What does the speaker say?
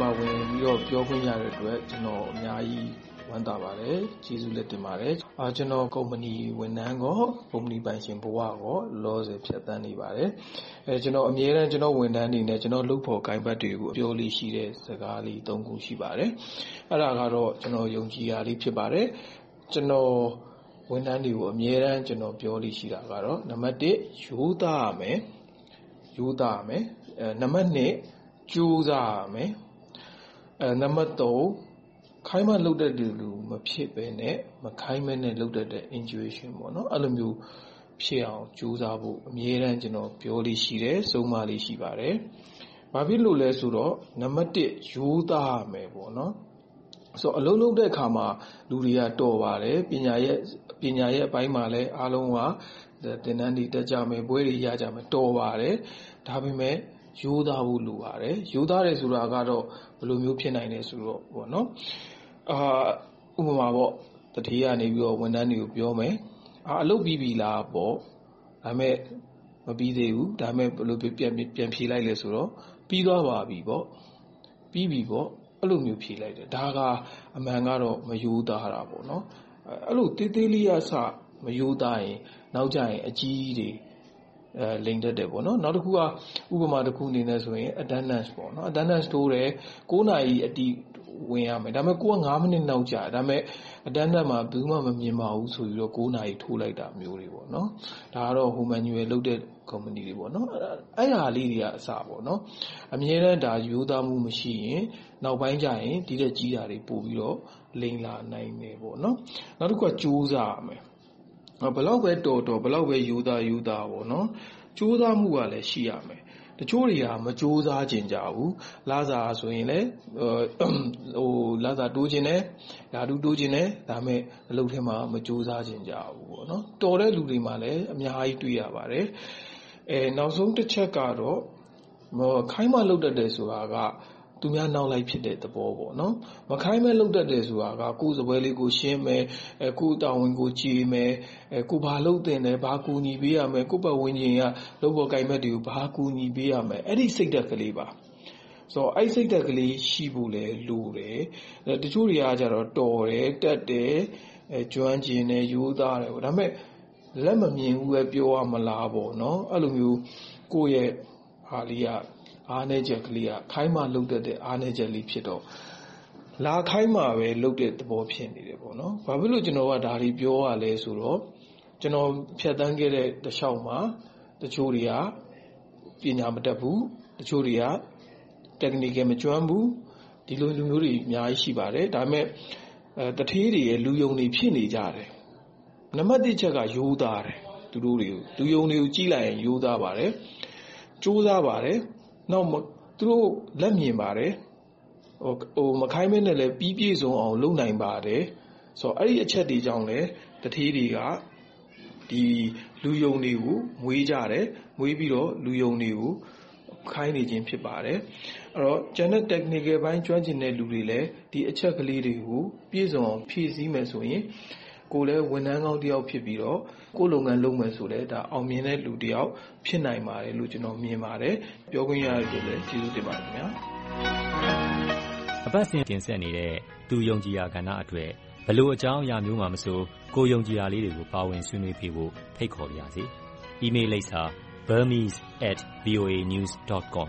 ပါဝင်ပြီးတော့ပြောခွင့်ရတဲ့အတွက်ကျနော်အများကြီးဝမ်းသာပါတယ်။ကျေးဇူးလည်းတင်ပါတယ်။ကျနော်ကုမ္ပဏီဝန်ထမ်းကောကုမ္ပဏီပိုင်ရှင်ဘဝကောလောလောဆယ်ဖြတ်သန်းနေပါတယ်။ကျနော်အမြဲတမ်းကျနော့်ဝန်ထမ်းတွေနဲ့ကျနော့်လုပ်ဖော်ကိုင်ဖက်တွေကိုပြောလေ့ရှိတဲ့စကားလေးခုရှိပါတယ်။အဲဒါကတော့ကျနော်ယုံကြည်ရာလေးဖြစ်ပါတယ်။ကျနော်ဝန်ထမ်းတွေကိုအမြဲတမ်းကျနော်ပြောလေ့ရှိတာကတော့နံပါတ်ရိုးသားရမယ်။ရိုးသားရမယ်။နံပါတ်ကြိုးစားရမယ်။ နံပါတ်ခိုင်းမှလုပ်တတ်တဲ့လူမဖြစ်ဘဲနဲ့မခိုင်းဘဲနဲ့လုပ်တတ်တဲ့ Intuition အဲဒီလိုမျိုးဖြစ်အောင်ကြိုးစားဖို့အမြဲတမ်းကျနော်ပြောလေ့ရှိတယ်။ဆုံးမလေ့ရှိပါတယ်။ဘာဖြစ်လို့လဲဆိုတော့နံပါတ်ရိုးသားရမယ်။အလုပ်လုပ်တဲ့အခါမှာလူတွေကတော်ပါတယ်။ပညာရပ်အပိုင်းမှာလည်းအားလုံးကသင်တန်းတွေတက်ကြမယ်။ဘွဲ့တွေရကြမယ်။တော်ပါတယ်။ဒါပေမဲ့ ရိုးသားဖို့လိုပါတယ်။ရိုးသားတယ်ဆိုတာကတော့ဘယ်လိုမျိုးဖြစ်နိုင်လဲဆိုတော့ဥပမာသူဌေးကနေဝန်ထမ်းတွေကိုပြောမယ်။အလုပ်ပြီးပြီလားပေါ့။ဒါပေမဲ့မပြီးသေးဘူး။ဒါပေမဲ့ဘယ်လိုပြန်ဖြေလိုက်လဲဆိုတော့ပြီးသွားပါပြီပေါ့။ပြီးပြီပေါ့။အဲဒီလိုမျိုးဖြေလိုက်တယ်။ဒါကအမှန်ကတော့မရိုးသားတာပေါ့။အဲဒီလိုသေးသေးလေးကအစမရိုးသားရင်နောက်ကျရင်အကြီးကြီး တွေလိမ်တတ်တယ်။နောက်တခုကဥပမာတခုအနေနဲ့ဆိုရင် Attendance တိုးတယ်။နာရီအတိဝင်ရမယ်။ဒါပေမဲ့ကိုယ်ကမိနစ်နောက်ကျတယ်။ဒါပေမဲ့ Attendance မှာဘယ်သူမှမမြင်ပါဘူးဆိုပြီးတော့နာရီထိုးလိုက်တာမျိုးတွေ။ဒါကတော့ Home Manual လုပ်တဲ့ကုမ္ပဏီတွေ။အဲဒါလေးတွေကအစအမြဲတမ်းရိုးသားမှုမရှိရင်နောက်ပိုင်းကျရင်ဒီထက်ကြီးတာတွေပိုပြီးတော့လိမ်လာနိုင်တယ်။နောက်တခုကကြိုးစားရမယ်။ ဘယ်လောက်ပဲတော်တော်၊ဘယ်လောက်ပဲရိုးသားရိုးသားကြိုးစားမှုကလည်းရှိရမယ်။တချို့တွေကမကြိုးစားချင်ကြဘူး။လစာဆိုရင်လဲလစာတိုးချင်တယ်။ရာထူးတိုးချင်တယ်။ဒါပေမဲ့အလုပ်ထဲမှာမကြိုးစားချင်ကြဘူး။တော်တဲ့လူတွေမှာလည်းအများကြီးတွေ့ရပါတယ်။နောက်ဆုံးတချက်ကတော့ခိုင်းမှလုပ်တတ်တယ်ဆိုတာက သူများနောက်လိုက်ဖြစ်တဲ့သဘော။မခိုင်းဘဲလုပ်တတ်တယ်ဆိုတာကကိုယ့်စားပွဲလေးကိုယ်ရှင်းမယ်။ကိုယ့်တာဝန်ကိုယ်ကျေမယ်။ကိုယ်ဘာလုပ်သင့်တယ်။ဘာကူညီပေးရမယ်။ကိုယ့်ပတ်ဝန်းကျင်ကလုပ်ဖော်ကိုင်ဖက်တွေကိုဘာကူညီပေးရမယ်။အဲဒီစိတ်ဓါတ်ကလေးပါ။အဲဒီစိတ်ဓါတ်ကလေးရှိဖို့လည်းလိုတယ်။တချို့တွေကတော်တယ်၊တတ်တယ်၊ကျွမ်းကျင်တယ်၊ရိုးသားတယ်။ဒါပေမဲ့လက်မမြင်ဘူးပဲပြောရမလား။အဲဒီလိုမျိုးကိုယ့်ရဲ့ဟာလေးက အားနည်းချက်ကလေးကခိုင်းမှလုပ်တတ်တဲ့အားနည်းချက်လေးဖြစ်တော့လာခိုင်းမှပဲလုပ်တဲ့သဘောဖြစ်နေတယ်။ဘာဖြစ်လို့ကျနော်ကဒါတွေပြောရလဲဆိုတော့ကျနော်ဖြတ်သန်းခဲ့တဲ့တလျှောက်မှာတချို့တွေကပညာမတတ်ဘူး။တချို့တွေက Technical မကျွမ်းဘူး။ဒီလိုလူမျိုးတွေအများကြီးရှိပါတယ်။ဒါပေမဲ့သူဌေးတွေရဲ့လူယုံတွေဖြစ်နေကြတယ်။နံပါတ်အချက်ကရိုးသားတယ်။သူတို့တွေကိုလူယုံတွေကိုကြည့်လိုက်ရင်ရိုးသားပါတယ်။ကြိုးစားပါတယ် နောက်သူတို့လက်မြင်ပါတယ်။မခိုင်းဘဲနဲ့လဲပြီးပြည့်စုံအောင် လုပ်နိုင်ပါတယ်။အဲဒီအချက်တွေကြောင့်လဲသူဌေးတွေကလူယုံတွေကိုမွေးကြတယ်။မွေးပြီးတော့လူယုံတွေကိုခိုင်းနေခြင်းဖြစ်ပါတယ်။ကျန်တဲ့ Technical ပိုင်းကျွမ်းကျင်တဲ့လူတွေလည်းဒီအချက်ကလေးတွေကိုပြည့်စုံအောင်ဖြည့်ဆည်းမယ်ဆိုရင် ကိုယ်လည်းဝန်ထမ်းကောင်းတယောက်ဖြစ်ပြီးတော့ကိုယ့်လုပ်ငန်းလုပ်မယ်ဆိုလဲအောင်မြင်တဲ့လူတယောက်ဖြစ်နိုင်ပါတယ်လို့ကျနော်မြင်ပါတယ်။ပြောခွင့်ရတဲ့အတွက်လည်းကျေးဇူးတင်ပါတယ်။အပတ်စဉ်တင်ဆက်နေတဲ့“သူယုံကြည်ရာကဏ္ဍ”အတွက်ဘယ်လိုအကြောင်းအရာမျိုးမှာမဆိုကိုယ်ယုံကြည်ရာလေးတွေကိုပါဝင်ဆွေးနွေးပေးဖို့ဖိတ်ခေါ်ပါရစေ။အီးမေးလ်လိပ်စာ burmese@voanews.com